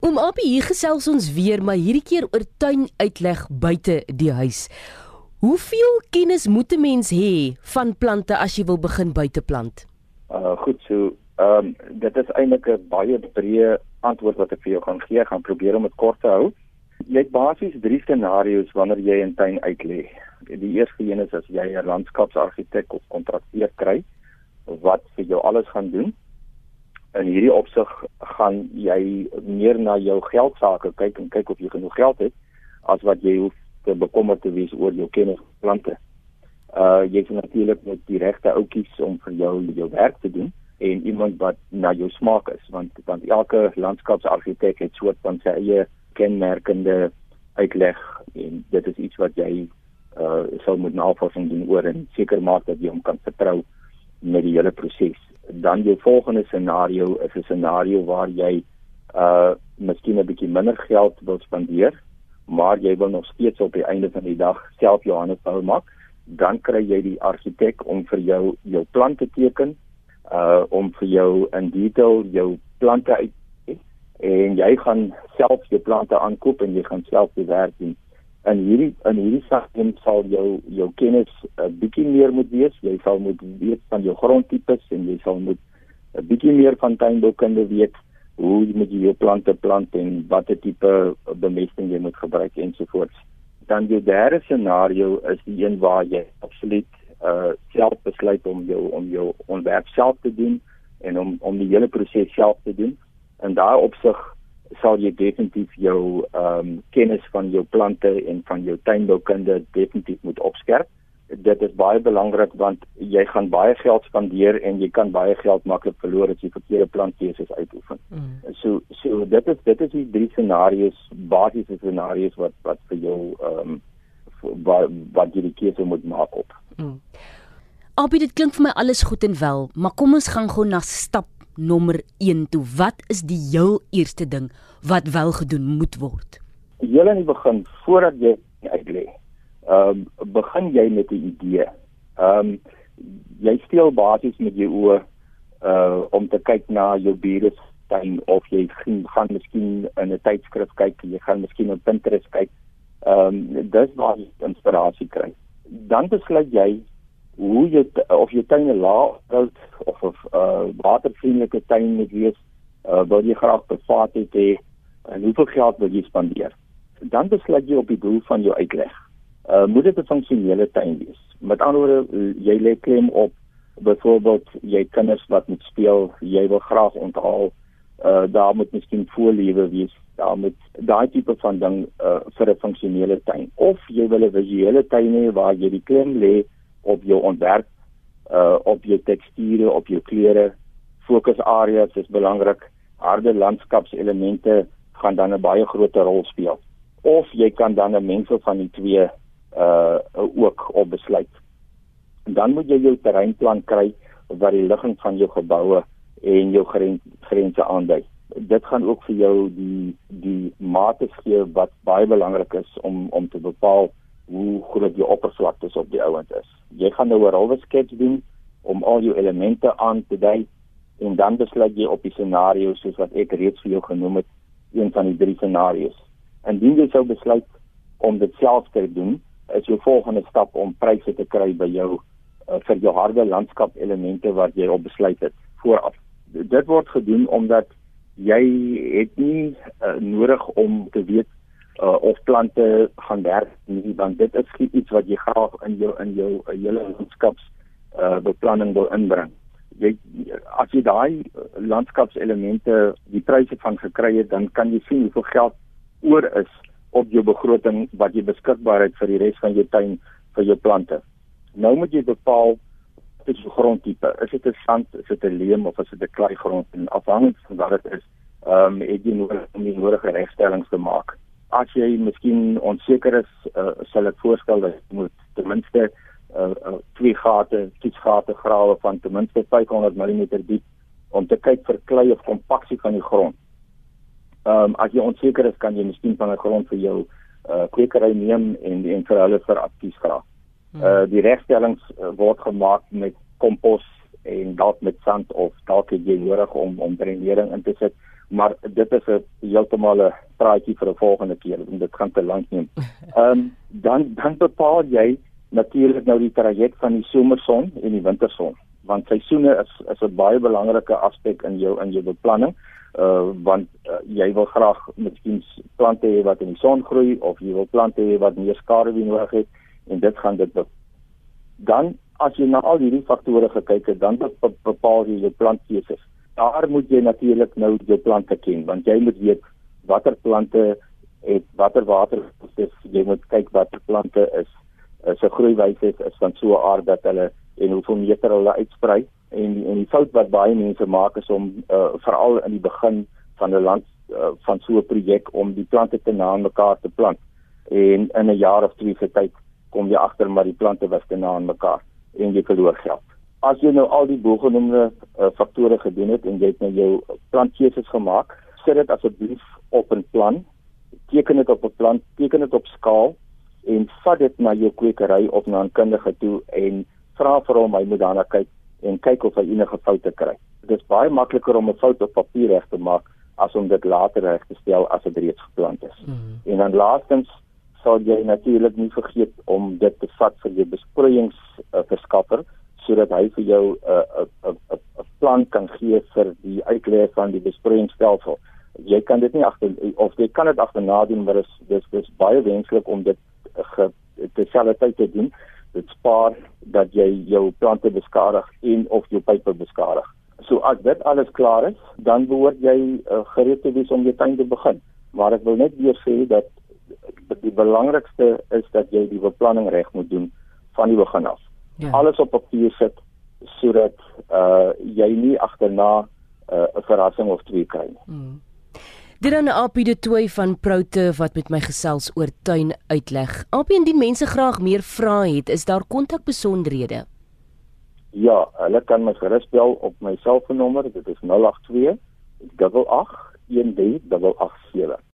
Oom Abby, hier gesels ons weer, maar hierdie keer oor tuin uitleg buite die huis. Hoeveel kennis moet 'n mens hê van plante as jy wil begin buite plant? Uh goed, so ehm um, dit is eintlik 'n baie breë antwoord wat ek vir jou gaan gee. Ek gaan probeer om dit kort te hou. Jy het basies drie scenario's wanneer jy 'n tuin uitlê. Die eerste een is as jy 'n landskapsargitek of kontrakteur kry wat vir jou alles gaan doen in hierdie opsig gaan jy meer na jou geld sake kyk en kyk of jy genoeg geld het as wat jy hoef te bekommerd te wees oor jou kennis plante. Uh jy het natuurlik met die regte outjies om vir jou jou werk te doen en iemand wat na jou smaak is want want elke landskapsargitek het soort van sy eie kenmerkende uitleg en dit is iets wat jy uh sou moet navorsing doen oor en seker maak dat jy hom kan vertrou met die hele proses dan jou volgende scenario is 'n scenario waar jy uh miskien 'n bietjie minder geld wil spandeer, maar jy wil nog steeds op die einde van die dag self jou hande vuil maak, dan kry jy die argitek om vir jou jou plan te teken, uh om vir jou in detail jou plante uit en jy gaan self jou plante aankoop en jy gaan self die werk doen in hierdie in hierdie stadium sal jou jou kennis 'n uh, bietjie meer moet wees. Jy sal moet weet van jou grondtipes en jy sal moet 'n bietjie meer van tuinboukunde weet hoe jy met jou plante plant en watter tipe bemesting jy moet gebruik ensovoorts. Dan die derde scenario is die een waar jy absoluut uh self besluit om jou om jou ontwerp self te doen en om om die hele proses self te doen. En daai opsig sal jy definitief jou ehm um, kennis van jou plante en van jou tuinboukunde definitief moet opskerp. Dit is baie belangrik want jy gaan baie geld spandeer en jy kan baie geld maklik verloor as jy verkeerde plantkeuses uitoefen. Mm. So so dit is dit is die drie scenario's, basiese scenario's wat wat vir jou ehm um, wat wat jy die keuse moet maak op. Mm. Albei dit klink vir my alles goed en wel, maar kom ons gaan gou na stap nommer 1 toe. Wat is die heel eerste ding wat wel gedoen moet word? Heel in die begin voordat jy uitlê. Ehm um, begin jy met 'n idee. Ehm um, jy steel basies met jou oë uh om te kyk na jou bure tuin of jy gaan, gaan miskien in 'n tydskrif kyk, jy gaan miskien op Pinterest kyk. Ehm um, dis waar jy inspirasie kry. Dan besluit jy hoe jy of jy tuine laag of of uh watervriendelike tuin moet wees, uh wil jy graag privaat hê en hoeveel geld wil jy spandeer? Dan besluit jy op die doel van jou uitleg. Uh moet dit 'n funksionele tuin wees. Met ander woorde, jy lê klem op byvoorbeeld jy kinders wat moet speel, jy wil graag onthaal uh daar moet miskien voorlewe wees daar met daai tipe van ding uh vir 'n funksionele tuin of jy wil 'n visuele tuin hê waar jy die klem lê op jou ontwerp uh op jou teksture, op jou kleure. Fokusareas is belangrik. Harde landskapselemente gaan dan 'n baie groot rol speel. Of jy kan dan 'n mengsel van die twee uh ook op besluit. En dan moet jy jou terreinplan kry wat die ligging van jou geboue en jou grens, grense aandui. Dit gaan ook vir jou die die mate gee wat baie belangrik is om om te bepaal hoe groot die oppervlakte op die ouend is. Jy gaan nou 'n rowwe skets doen om al jou elemente aan te dui en dan besluit jy op die scenario soos wat ek reeds vir jou genoem het, een van die drie scenario's. Indien jy sou besluit om dit self te doen, is jou volgende stap om pryse te kry by jou uh, vir jou harde landskap elemente wat jy op besluit het vooraf. Dit word gedoen omdat jy het nie uh, nodig om te weet uh, of plante gaan werk nie want dit is iets wat jy graag in jou in jou uh, hele landskaps uh, beplanning wil inbring. Jy as jy daai landskapselemente die pryse van gekry het, dan kan jy sien hoeveel geld oor is op jou begroting wat jy beskikbaar het vir die res van jou tuin vir jou plante. Nou moet jy bepaal wat is jou grondtipe? Is dit 'n sand, is dit 'n leem of is dit 'n klei grond? En afhangend van wat dit is, ehm um, het jy nodig om die nodige regstellings te maak as jy miskien onseker is, uh, sal ek voorstel dat jy moet ten minste uh, uh, twee gate, toetsgate grawe van ten minste 500 mm diep om te kyk vir klei of kompaksie van die grond. Ehm um, as jy onseker is, kan jy miskien van 'n grond vir jou uh, kwekery neem en en vir hulle vir advies vra. Hmm. Uh die regstellings uh, word gemaak met kompos en dalk met sand of dalk het jy nodig om om drenering in te sit maar dit is 'n heeltemal 'n praatjie vir 'n volgende keer en dit gaan te lank neem. Ehm um, dan dan bepaal jy natuurlik nou die traject van die somerson en die winterson. Want seisoene is is 'n baie belangrike aspek in jou in jou beplanning. Uh want uh, jy wil graag miskien plante hê wat in die son groei of jy wil plante hê wat meer skaduwee nodig het en dit gaan dit dan as jy na al hierdie faktore gekyk het dan bepaal jy jou plantkeuses daar moet jy natuurlik nou jou plante ken want jy moet weet watter plante het watter water is jy moet kyk watter plante is is 'n groeiwyse is van so 'n aard dat hulle en hoeveel meter hulle uitsprei. En en die fout wat baie mense maak is om uh, veral in die begin van 'n land uh, van so 'n projek om die plante te na mekaar te plant. En in 'n jaar of twee se tyd kom jy agter maar die plante was te na mekaar en jy verloor geld as jy nou al die bogenoemde uh, faktore gedoen het en jy het nou jou plantkeuses gemaak, sit dit asseblief op 'n plan. Teken dit op 'n plan, teken dit op skaal en vat dit na jou kwekery of na 'n kundige toe en vra vir hom hy moet daarna kyk en kyk of hy enige foute kry. Dit is baie makliker om 'n fout op papier reg te maak as om dit later reg te stel as dit reeds geplant is. Mm -hmm. En dan laastens sal jy natuurlik nie vergeet om dit te vat vir jou besproeiingsverskaffer uh, sodat hy vir jou 'n uh, 'n 'n 'n plan kan gee vir die uitlei van die besproeiingsstelsel. Jy kan dit nie agter of jy kan dit agterna doen, maar dit is dis dis baie wenslik om dit ge, te selfde tyd te doen. Dit spaar dat jy jou plante beskadig en of jou pype beskadig. So as dit alles klaar is, dan behoort jy uh, gereed te wees om jou tuin te begin. Maar ek wil net weer sê dat die belangrikste is dat jy die beplanning reg moet doen van die begin af ja. alles op papier sit sodat uh jy nie agterna 'n uh, verrassing of twee kry nie. Hmm. Dit dan Apie de Tooi van Proute wat met my gesels oor tuin uitleg. Apie indien mense graag meer vrae het, is daar kontakbesonderhede? Ja, hulle kan my gerus bel op my selfoonnommer, dit is 082 88 1387.